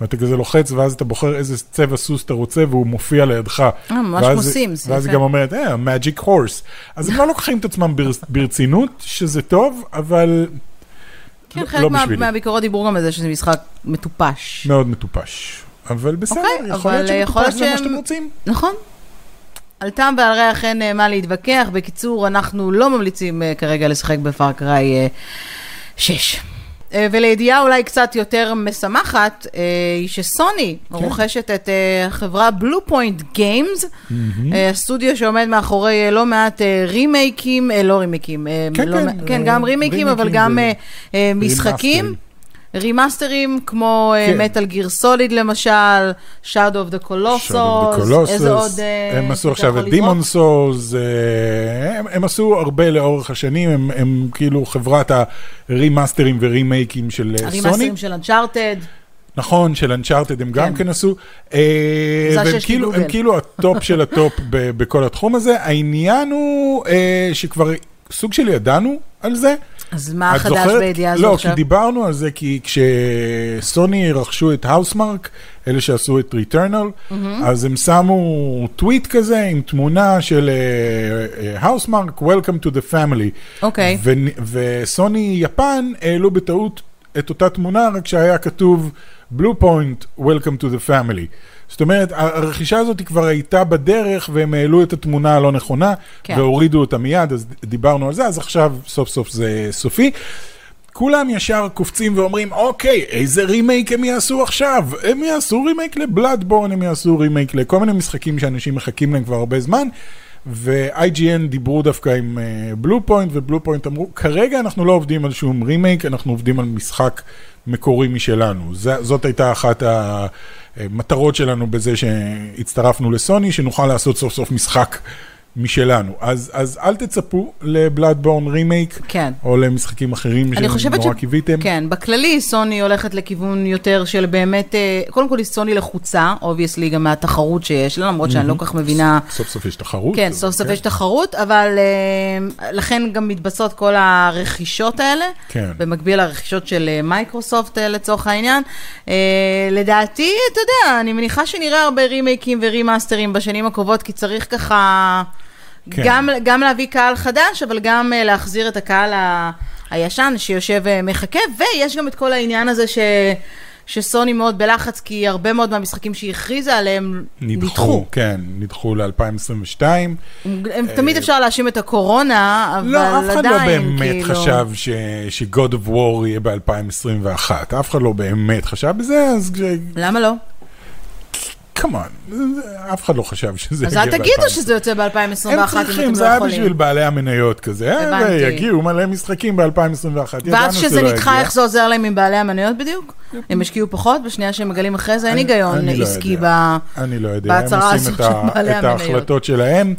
ואתה כזה לוחץ, ואז אתה בוחר איזה צבע סוס אתה רוצה, והוא מופיע לידך. אה, ממש מוסים. ואז היא גם אומרת, אה, magic horse. אז הם לא לוקחים את עצמם ברצינות, שזה טוב, אבל כן, לא, חלק מה, מהביקורות דיברו גם על זה שזה משחק מטופש. מאוד מטופש. אבל בסדר, okay, יכול להיות שמטופש זה מה שאתם רוצים. נכון. על טעם ועל ריח אין אה, מה להתווכח. בקיצור, אנחנו לא ממליצים אה, כרגע לשחק בפארקריי 6. אה, ולידיעה אולי קצת יותר משמחת, היא שסוני כן. רוכשת את החברה בלו פוינט גיימס, הסטודיו שעומד מאחורי לא מעט רימייקים, לא רימייקים, כן, לא, כן, כן, גם רימייקים, אבל גם משחקים. רימאסטרים כמו מטאל גיר סוליד למשל, Shadow of the Colossus, איזה עוד... אה, הם עשו עכשיו את דימון סוז, אה, הם עשו הרבה לאורך השנים, הם, הם כאילו חברת הרימאסטרים ורימייקים של סוני. הרימאסטרים של אנצ'ארטד. נכון, של אנצ'ארטד הם גם כן. כן עשו. אה, והם כאילו-. הם כאילו הטופ [LAUGHS] של הטופ בכל התחום הזה. העניין הוא אה, שכבר סוג של ידענו על זה. אז מה חדש? בידיעה הזו לא, עכשיו? כי דיברנו על זה, כי כשסוני רכשו את האוסמרק, אלה שעשו את ריטרנל, אז הם שמו טוויט כזה עם תמונה של האוסמרק, Welcome to the family. אוקיי. ו- וסוני יפן העלו בטעות את אותה תמונה, רק שהיה כתוב בלו פוינט, Welcome to the family. זאת אומרת, הרכישה הזאת כבר הייתה בדרך והם העלו את התמונה הלא נכונה כן. והורידו אותה מיד, אז דיברנו על זה, אז עכשיו סוף סוף זה סופי. כולם ישר קופצים ואומרים, אוקיי, איזה רימייק הם יעשו עכשיו? הם יעשו רימייק לבלאדבורן, הם יעשו רימייק לכל מיני משחקים שאנשים מחכים להם כבר הרבה זמן. ו-IGN דיברו דווקא עם בלו פוינט, ובלו פוינט אמרו, כרגע אנחנו לא עובדים על שום רימייק, אנחנו עובדים על משחק מקורי משלנו. ז- זאת הייתה אחת המטרות שלנו בזה שהצטרפנו לסוני, שנוכל לעשות סוף סוף משחק משלנו. אז, אז אל תצפו לבלאדבורן רימייק, כן. או למשחקים אחרים שנורא קיוויתם. כן, בכללי סוני הולכת לכיוון יותר של באמת, אה, קודם כל היא סוני לחוצה, obviously גם מהתחרות שיש לה, למרות שאני לא כל כך מבינה. סוף סוף יש תחרות. כן, סוף סוף כן. יש תחרות, אבל אה, לכן גם מתבצעות כל הרכישות האלה, כן. במקביל לרכישות של אה, מייקרוסופט לצורך העניין. לדעתי, אתה יודע, אני מניחה שנראה הרבה רימייקים ורימאסטרים בשנים הקרובות, כי צריך ככה כן. גם, גם להביא קהל חדש, אבל גם אה, להחזיר את הקהל ה- הישן שיושב ומחכה, ויש גם את כל העניין הזה ש... שסוני מאוד בלחץ, כי הרבה מאוד מהמשחקים שהיא הכריזה עליהם נדחו, נדחו. כן, נדחו ל-2022. הם, תמיד אפשר להאשים את הקורונה, אבל לא, אף אחד לא עדיין, באמת כאילו... חשב ש- ש-God of War יהיה ב-2021. אף אחד לא באמת חשב בזה, אז למה לא? כמובן, אף אחד לא חשב שזה אז יגיע אל תגידו ב-2021. שזה יוצא ב-2021 אם הם אתם צריכים, לא זה היה יכולים. בשביל בעלי המניות כזה, אה, הבנתי. יגיעו מלא משחקים ב-2021, ואז כשזה נדחה. איך זה עוזר להם עם בעלי המניות בדיוק? הם השקיעו פחות, בשנייה שהם מגלים אחרי זה, אין היגיון לא עסקי יודע. ב... אני לא יודע, הם בהצהרה עושים הזאת את, של בעלי המניות. ההחלטות שלהם.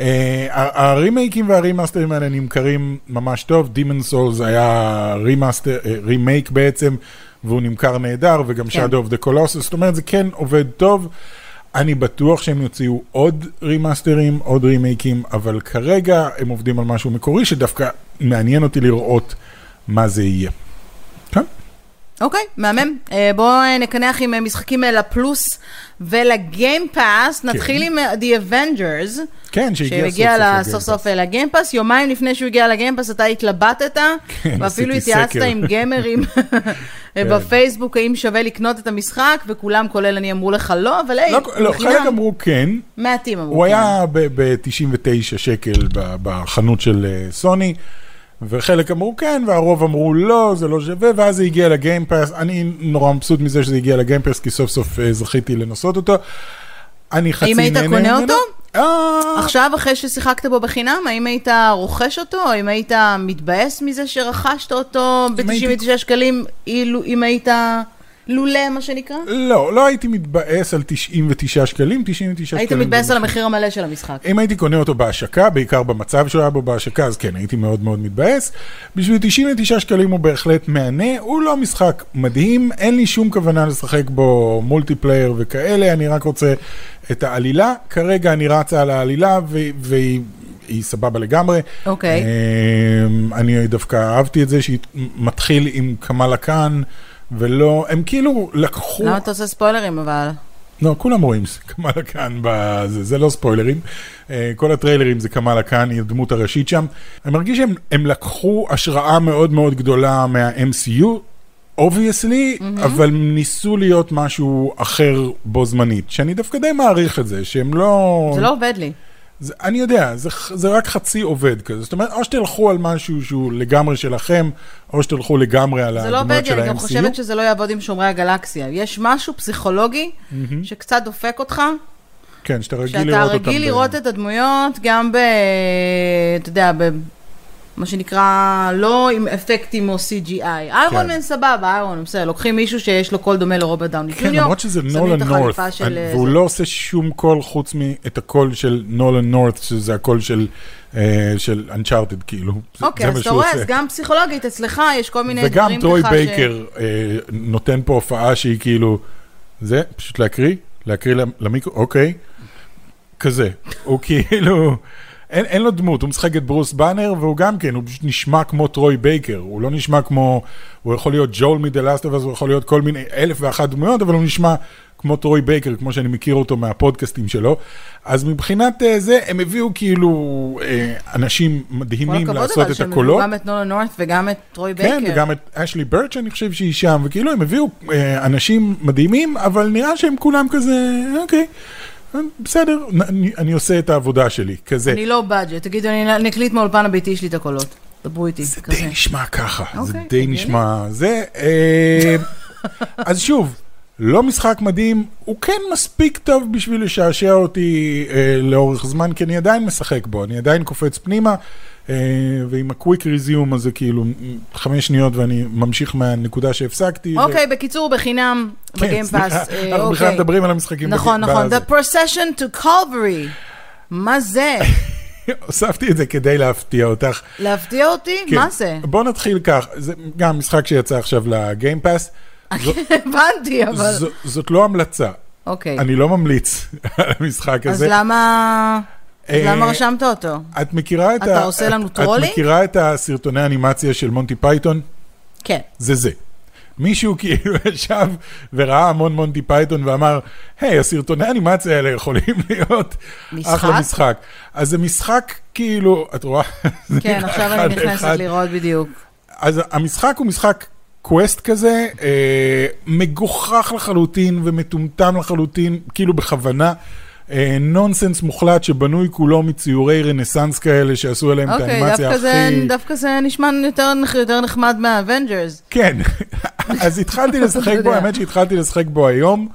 אה, הרימייקים והרימאסטרים האלה נמכרים ממש טוב, Demon Souls היה אה, רימייק בעצם, והוא נמכר נהדר, וגם כן. Shadow of the Colossus, זאת אומרת זה כן עובד טוב. אני בטוח שהם יוציאו עוד רימאסטרים, עוד רימייקים, אבל כרגע הם עובדים על משהו מקורי, שדווקא מעניין אותי לראות מה זה יהיה. כן? אוקיי, מהמם. אה, בואו אה, נקנח עם אה, משחקים לפלוס ולגיימפאס. נתחיל עם The Avengers. כן, שהגיע סוף סוף לגיימפאס, יומיים לפני שהוא הגיע לגיימפאס אתה התלבטת, כן, ואפילו התייעצת. עם גיימרים [LAUGHS] [LAUGHS] כן. בפייסבוק, האם שווה לקנות את המשחק, וכולם כולל אני אמרו לך לא, אבל היי, לא, לא. חלק אמרו כן, מעטים אמרו הוא כן. היה ב-99 שקל בחנות של סוני, וחלק אמרו כן, והרוב אמרו לא, זה לא שווה, ואז זה הגיע לגיימפאס. אני נורא מבסוט מזה שזה הגיע לגיימפאס, כי סוף סוף אה, זכיתי לנסות אותו. אני חצי האם היית נהנה קונה ממנו. אותו? אה, עכשיו, אחרי ששיחקת בו בחינם, האם היית רוכש אותו, או האם היית מתבאס מזה שרכשת אותו אם הייתי- ב-99 שקלים, אילו- אם היית לולא, מה שנקרא? לא, לא הייתי מתבאס על 99 שקלים, 99 שקלים. היית מתבאס על מחיר. המחיר המלא של המשחק. אם הייתי קונה אותו בהשקה, בעיקר במצב שהוא היה בו בהשקה, אז כן, הייתי מאוד מאוד מתבאס. בשביל 99 שקלים הוא בהחלט מהנה, הוא לא משחק מדהים, אין לי שום כוונה לשחק בו מולטיפלייר וכאלה, אני רק רוצה את העלילה. כרגע אני רצה על העלילה והיא... היא סבבה לגמרי. אוקיי. אמ, אני דווקא אהבתי את זה שהיא מתחיל עם קמאלה כאן, ולא, הם כאילו לקחו... למה אתה עושה ספוילרים אבל? לא, כולם רואים קמאלה כאן, בזה, זה לא ספוילרים. אה, כל הטריילרים זה קמאלה כאן, היא הדמות הראשית שם. אני מרגיש שהם הם לקחו השראה מאוד מאוד גדולה מה-MCU, obviously, mm-hmm. אבל ניסו להיות משהו אחר בו זמנית, שאני דווקא די מעריך את זה, שהם לא... זה לא עובד לי. זה, אני יודע, זה, זה רק חצי עובד כזה. זאת אומרת, או שתלכו על משהו שהוא לגמרי שלכם, או שתלכו לגמרי על זה לא הדמויות עובד לי, של אני גם ה-MCU. חושבת שזה לא יעבוד עם שומרי הגלקסיה. יש משהו פסיכולוגי שקצת דופק אותך, כן, שאתה רגיל שאתה לראות אותם. רגיל ב- לראות את הדמויות גם ב... אתה יודע, ב... מה שנקרא, לא עם אפקטים או CGI. איירון מן סבבה, איירון, בסדר, לוקחים מישהו שיש לו קול דומה לרוברט דאוני כן, ג'וניור, למרות שזה נולן נורת. אה, והוא. לא עושה שום קול חוץ מאת הקול של נולן נורת, שזה הקול של אה, של אנצ'ארטד, כאילו. אוקיי, אז אתה רואה. אז גם פסיכולוגית אצלך יש כל מיני וגם דברים טרוי ככה בייקר אה, נותן פה הופעה שהיא כאילו, זה, פשוט להקריא, להקריא למ- למיקרו, אוקיי, כזה. הוא [LAUGHS] כאילו, אין, אין לו דמות, הוא משחק את ברוס באנר, והוא גם כן, הוא פשוט נשמע כמו טרוי בייקר, הוא לא נשמע כמו, הוא יכול להיות ג'ול מדלסטוב, אז הוא יכול להיות כל מיני אלף ואחת דמויות, אבל הוא נשמע כמו טרוי בייקר, כמו שאני מכיר אותו מהפודקאסטים שלו. אז מבחינת אה, זה, הם הביאו כאילו אה, אנשים כל מדהימים הכבוד לעשות אבל את שהם הקולות. הביאו גם את נולן נורת וגם את טרוי בייקר. כן, וגם את אשלי ברץ' אני חושב שהיא שם, וכאילו הם הביאו אה, אנשים מדהימים, אבל נראה שהם כולם כזה, אוקיי, בסדר, נ- אני, אני עושה את העבודה שלי, כזה. אני low budget, תגידו, אני אקליט מהאולפן הביתי שלי את הקולות. דברו איתי, זה כזה. די נשמע ככה, זה אוקיי, די הגיוני. נשמע זה. אה, [LAUGHS] אז שוב, לא משחק מדהים, הוא כן מספיק טוב בשביל לשעשע אותי אה, לאורך זמן, כי אני עדיין משחק בו, אני עדיין קופץ פנימה, אה, ועם הקוויק ריזיום הזה כאילו חמש שניות ואני ממשיך מהנקודה שהפסקתי. אוקיי, בקיצור, בחינם, כן, בגיימפאס. אה, אנחנו בכלל אוקיי. מדברים על המשחקים. נכון, נכון. The Procession to Calvary. מה זה? [LAUGHS] הוספתי את זה כדי להפתיע אותך. להפתיע אותי? כן. מה זה? בוא נתחיל כך, זה גם משחק שיצא עכשיו לגיימפאס. [LAUGHS] הבנתי, אבל... זאת לא המלצה, אוקיי. אני לא ממליץ [LAUGHS] על המשחק הזה. למה... אז אה, למה רשמת אותו? את מכירה את אתה ה... עושה לנו את- טרולינג? את מכירה את הסרטוני האנימציה של מונטי פייתון? כן. זה זה. מישהו [LAUGHS] כאילו ישב וראה המון מונטי פייתון ואמר, היי, הסרטוני האנימציה האלה יכולים [LAUGHS] להיות משחק? אחלה משחק. אז זה משחק כאילו, את רואה? [LAUGHS] כן, עכשיו אני נכנסת. לראות בדיוק. אז המשחק הוא משחק קווסט כזה, אה, מגוחך לחלוטין ומטומטם לחלוטין, כאילו בכוונה. אה, נונסנס מוחלט שבנוי כולו מציורי רנסאנס כאלה שעשו עליהם את אוקיי, האנימציה הכי... דווקא זה נשמע יותר יותר נחמד מהאבנג'רס. כן, [LAUGHS] אז התחלתי [LAUGHS] לשחק בו. האמת שהתחלתי לשחק בו היום.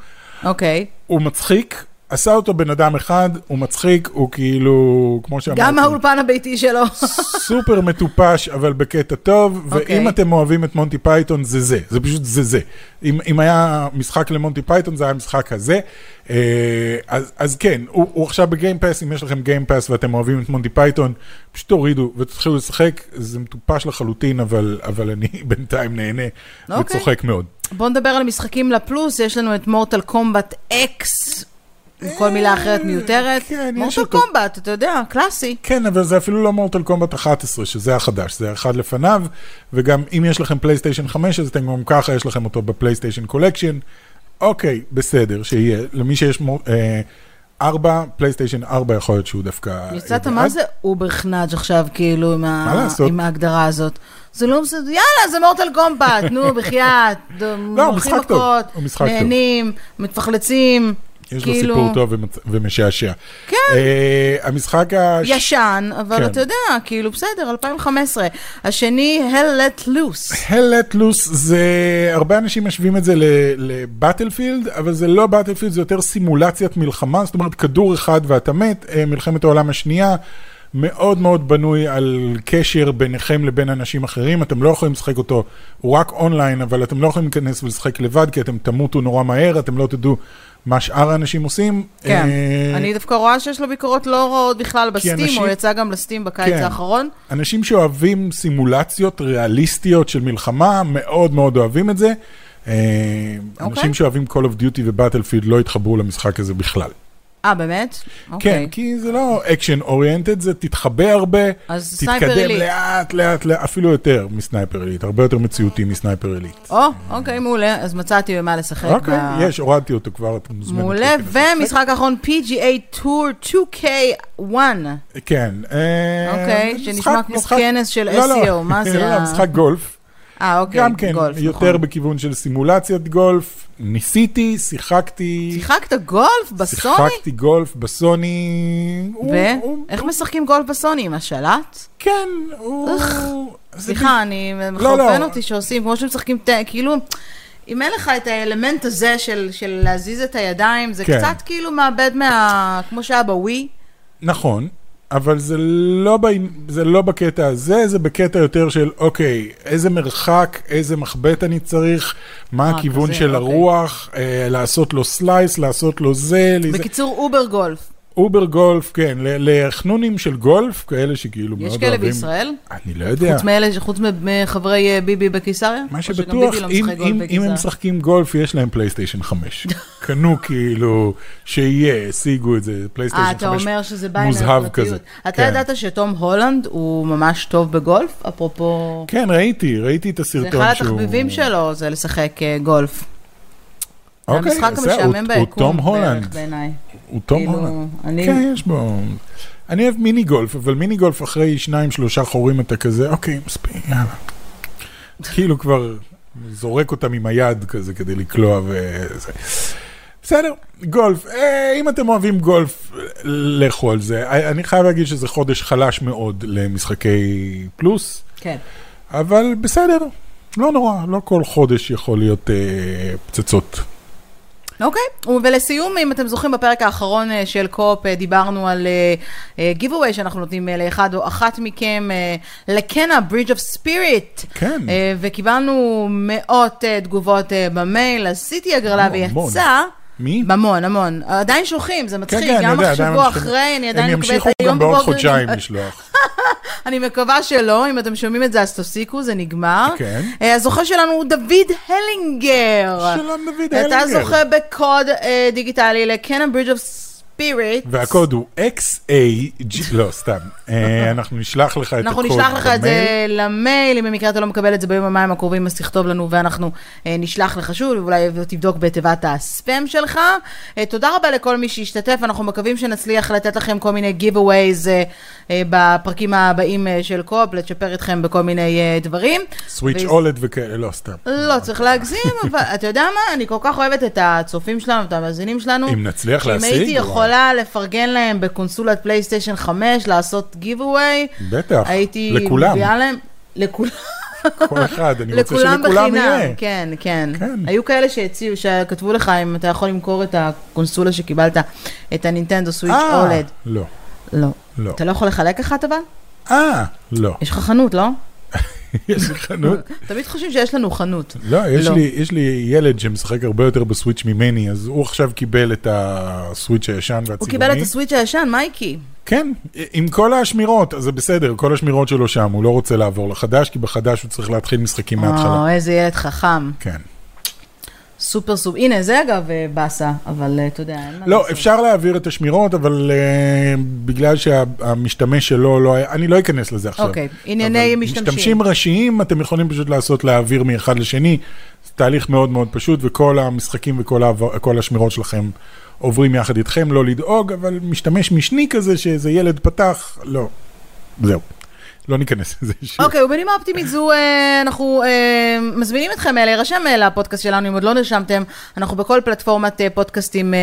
אוקיי. הוא מצחיק, עשה אותו בן אדם אחד, הוא מצחיק, הוא כאילו, כמו שאמרתי, גם האולפן הביתי שלו. סופר מטופש, אבל בקטע טוב, אוקיי. ואם אתם אוהבים את מונטי פייתון, זה זה, זה פשוט זה זה. אם, אם היה משחק למונטי פייתון, זה היה המשחק הזה. אה, אז, אז כן, הוא, הוא עכשיו בגיימפאס, אם יש לכם גיימפאס ואתם אוהבים את מונטי פייתון, פשוט תורידו ותתחילו לשחק, זה מטופש לחלוטין, אבל, אבל אני [LAUGHS] בינתיים נהנה אוקיי. וצוחק מאוד. בואו נדבר על משחקים לפלוס, יש לנו את מורטל קומבט אקס, כל מילה אחרת מיותרת. כן, מורטל. קומבט, אתה יודע, קלאסי. כן, אבל זה אפילו לא מורטל קומבט 11, שזה החדש, זה אחד לפניו, וגם אם יש לכם פלייסטיישן 5, אז אתם גם ככה יש לכם אותו בפלייסטיישן קולקשן. אוקיי, בסדר, שיהיה. למי שיש מור... אה, 4, פלייסטיישן 4 יכול להיות שהוא דווקא... יצאת. מה זה אובר חנאג' עכשיו, כאילו, עם ה-? עם ההגדרה הזאת. זה לא בסדר, יאללה, זה מורטל קומבט, נו, בחייאת. [LAUGHS] לא, משחק טוב, הוא משחק טוב. נהנים, מתפחלצים. יש לו כאילו- סיפור טוב ומצ- ומשעשע. כן. אה, המשחק ה... ישן, אבל כן. אתה יודע, כאילו, בסדר, 2015. השני, Hell Let Loose. Hell Let Loose זה, הרבה אנשים משווים את זה לבטלפילד, אבל זה לא בטלפילד, זה יותר סימולציית מלחמה, זאת אומרת כדור אחד ואתה מת, אה, מלחמת העולם השנייה, מאוד מאוד בנוי על קשר ביניכם לבין אנשים אחרים, אתם לא יכולים לשחק אותו, הוא רק אונליין, אבל אתם לא יכולים להיכנס ולשחק לבד, כי אתם תמותו נורא מהר, אתם לא תדעו מה שאר האנשים עושים. כן, אה, אני דווקא רואה שיש לו ביקורות לא רעות בכלל בסטים, אנשים- הוא יצא גם לסטים בקיץ כן. האחרון. אנשים שאוהבים סימולציות ריאליסטיות של מלחמה, מאוד מאוד אוהבים את זה. אה, אוקיי. אנשים שאוהבים Call of Duty ובטלפילד לא יתחברו למשחק הזה בכלל. אה, באמת? כן, אוקיי. כי זה לא action oriented, זה תתחבא הרבה, תתקדם. לאט לאט, לאט, אפילו יותר מסנייפר אליט, הרבה יותר מציאותי מסנייפר אליט. או, אוקיי, מעולה, אז מצאתי במה לשחק. אוקיי, ב- יש, הורדתי אותו כבר, את מוזמנת. מעולה. ומשחק האחרון, PGA Tour 2K1. כן. אה, אוקיי, משחק- שנשמע כמו משחק- כנס של לא, לא, SEO, מה [LAUGHS] זה לא, לא, משחק גולף. אה, אוקיי, גם כן, גולף, יותר נכון. בכיוון של סימולציית גולף. ניסיתי, שיחקתי. שיחקת גולף בסוני? שיחקתי גולף בסוני. הוא- הוא- ואיך משחקים גולף בסוני? עם השלט? כן, הוא... סליחה, אני לא. מחרפן אותי שעושים, כמו שמשחקים, ת- כאילו, אם אין לך את האלמנט הזה של של להזיז את הידיים, זה כן. קצת כאילו מאבד מה... כמו שהיה בווי. נכון. אבל זה לא, ב... זה לא בקטע הזה, זה בקטע יותר של, אוקיי, איזה מרחק, איזה מחבט אני צריך, מה אה, הכיוון כזה, של אוקיי. הרוח, אה, לעשות לו slice, לעשות לו זה. בקיצור, over גולף. over גולף, כן, לחנונים של גולף, כאלה שכאילו מאוד יש אוהבים. כאלה בישראל? אני לא יודע. חוץ מאלה, חוץ מחברי אה, ביבי בקיסריה? מה שבטוח, לא אם? הם משחקים גולף, יש להם פלייסטיישן 5. [LAUGHS] קנו כאילו, שיהיה, השיגו את זה, אה, פלייסטיישן 5 אתה אומר שזה בא עם מוזהב. כזה. אתה כן. ידעת שתום הולנד הוא ממש טוב בגולף? אפרופו... כן, ראיתי, ראיתי את זה הסרטון אחד שהוא... התחביבים שלו, זה לשחק אה, גולף. זה אוקיי, המשחק זה- הוא- המשעמם הוא ביקום תום בערך הולנד. בעיניי. הוא תום כאילו, הולנד. אני- כן, יש בו... אני אוהב מיני גולף, אבל מיני גולף אחרי שניים, שלושה חורים אתה כזה, אוקיי, מספיק, יאללה. כאילו כבר זורק אותם עם היד כזה כדי לקלוע וזה. בסדר, גולף. אה, אם אתם אוהבים גולף, לכו על זה. אה, אני חייב להגיד שזה חודש חלש מאוד למשחקי פלוס, כן. אבל בסדר, לא נורא, לא כל חודש יכול להיות אה, פצצות. אוקיי, ולסיום, אם אתם זוכרים, בפרק האחרון אה, של קופ אה, דיברנו על גיבווי שאנחנו נותנים אה, לאחד או אחת מכם, אה, לקנה, Bridge of Spirit. כן. אה, וקיבלנו מאות אה, תגובות אה, במייל, עשיתי הגרלה ויצא. מי? המון, המון. עדיין שולחים, זה מצחיק, כן, כן, אני גם יודע, עדיין ממשיכים. עדיין הם ימשיכו גם בעוד בבוקר. חודשיים לשלוח. [LAUGHS] אני מקווה שלא, אם אתם שומעים את זה אז תפסיקו, זה נגמר. כן. אה, הזוכה שלנו הוא דוד הלינגר. שלום דוד אתה הלינגר. זוכה בקוד אה, דיגיטלי לקנה ברידג' אוף ספיריט. והקוד הוא XAG, לא, סתם. אה, אנחנו נשלח לך את הקוד אנחנו נשלח לך את זה. למייל, אם במקרה אתה לא מקבל את זה ביומיים הקרובים, אז תכתוב לנו ואנחנו אה, נשלח לך שוב, ואולי תבדוק בתיבת הספאם שלך. אה, תודה רבה לכל מי שהשתתף, אנחנו מקווים שנצליח לתת לכם כל מיני giveaways בפרקים הבאים של קופ, לצ'פר אתכם בכל מיני דברים. סוויץ' אולד וכאלה, לא, סתם. לא צריך להגזים, אבל אתה יודע מה? אני כל כך אוהבת את הצופים שלנו, את המאזינים שלנו. אם נצליח להשיג, וואי. יכולה לפרגן להם בקונסולת פלייסטיישן 5, לעשות giveaway, בטח, הייתי לכולם. מביאה להם, לכולם. כל אחד, אני רוצה לכולם שלכולם בחינם, יהיה. כן, כן. כן. היו כאלה שהציעו, שכתבו לך אם אתה יכול למכור את הקונסולה שקיבלת, את הנינטנדו סוויץ' אה, אולד. לא, לא. לא. אתה לא יכול לחלק אחת אבל? אה, לא. יש לך חנות, לא? יש לי חנות. תמיד חושבים שיש לנו חנות. לא, יש לא. לי, יש לי ילד שמשחק הרבה יותר בסוויץ' ממני, אז הוא עכשיו קיבל את הסוויץ' הישן והצבעוני. הוא קיבל את הסוויץ' הישן, מייקי. כן, עם כל השמירות, אז זה בסדר, כל השמירות שלו שם, הוא לא רוצה לעבור לחדש, כי בחדש הוא צריך להתחיל משחקים מההתחלה. או, איזה ילד חכם. כן. סופר סופר. הנה, זה אגב אה, באסה, אבל אה, אתה יודע, אין מה לא, לעשות. אפשר להעביר את השמירות, אבל uh, בגלל שהמשתמש שלו לא היה, אני לא אכנס לזה עכשיו. אוקיי, ענייני משתמשים. משתמשים ראשיים, אתם יכולים פשוט לעשות להעביר מאחד לשני. זה תהליך מאוד מאוד פשוט, וכל המשחקים וכל העבר, השמירות שלכם עוברים יחד איתכם, לא לדאוג, אבל משתמש משני כזה, שאיזה ילד פתח, לא. זהו. לא ניכנס לזה שוב. אוקיי, ובנימה אופטימית זו, אה, אנחנו אה, מזמינים אתכם אה, להירשם לפודקאסט שלנו, אם עוד לא נרשמתם, אנחנו בכל פלטפורמת פודקאסטים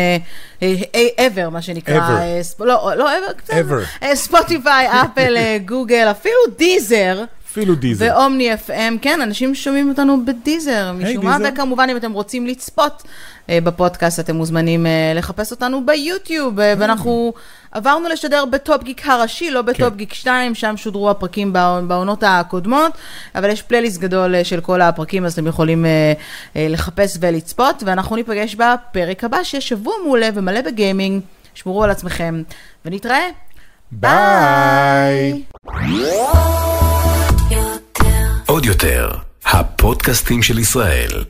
ever, מה שנקרא. Ever. לא, לא ever. Ever. ספוטיפיי, [LAUGHS] אפל, גוגל, אפילו דיזר. אפילו דיזל. ואומני FM, כן, אנשים שומעים אותנו בדיזר, משום מה, דיזר. וכמובן אם אתם רוצים לצפות בפודקאסט, אתם מוזמנים אה, לחפש אותנו ביוטיוב, אה, ואנחנו עברנו לשדר בטופ גיק הראשי, לא בטופ כן. גיק 2, שם שודרו הפרקים בעונ- בעונות הקודמות, אבל יש פלייליסט גדול אה, של כל הפרקים, אז אתם יכולים אה, אה, לחפש ולצפות, ואנחנו ניפגש בפרק הבא, שיהיה שבוע מעולה ומלא בגיימינג, שמרו על עצמכם, ונתראה. ביי. עוד יותר, הפודקאסטים של ישראל.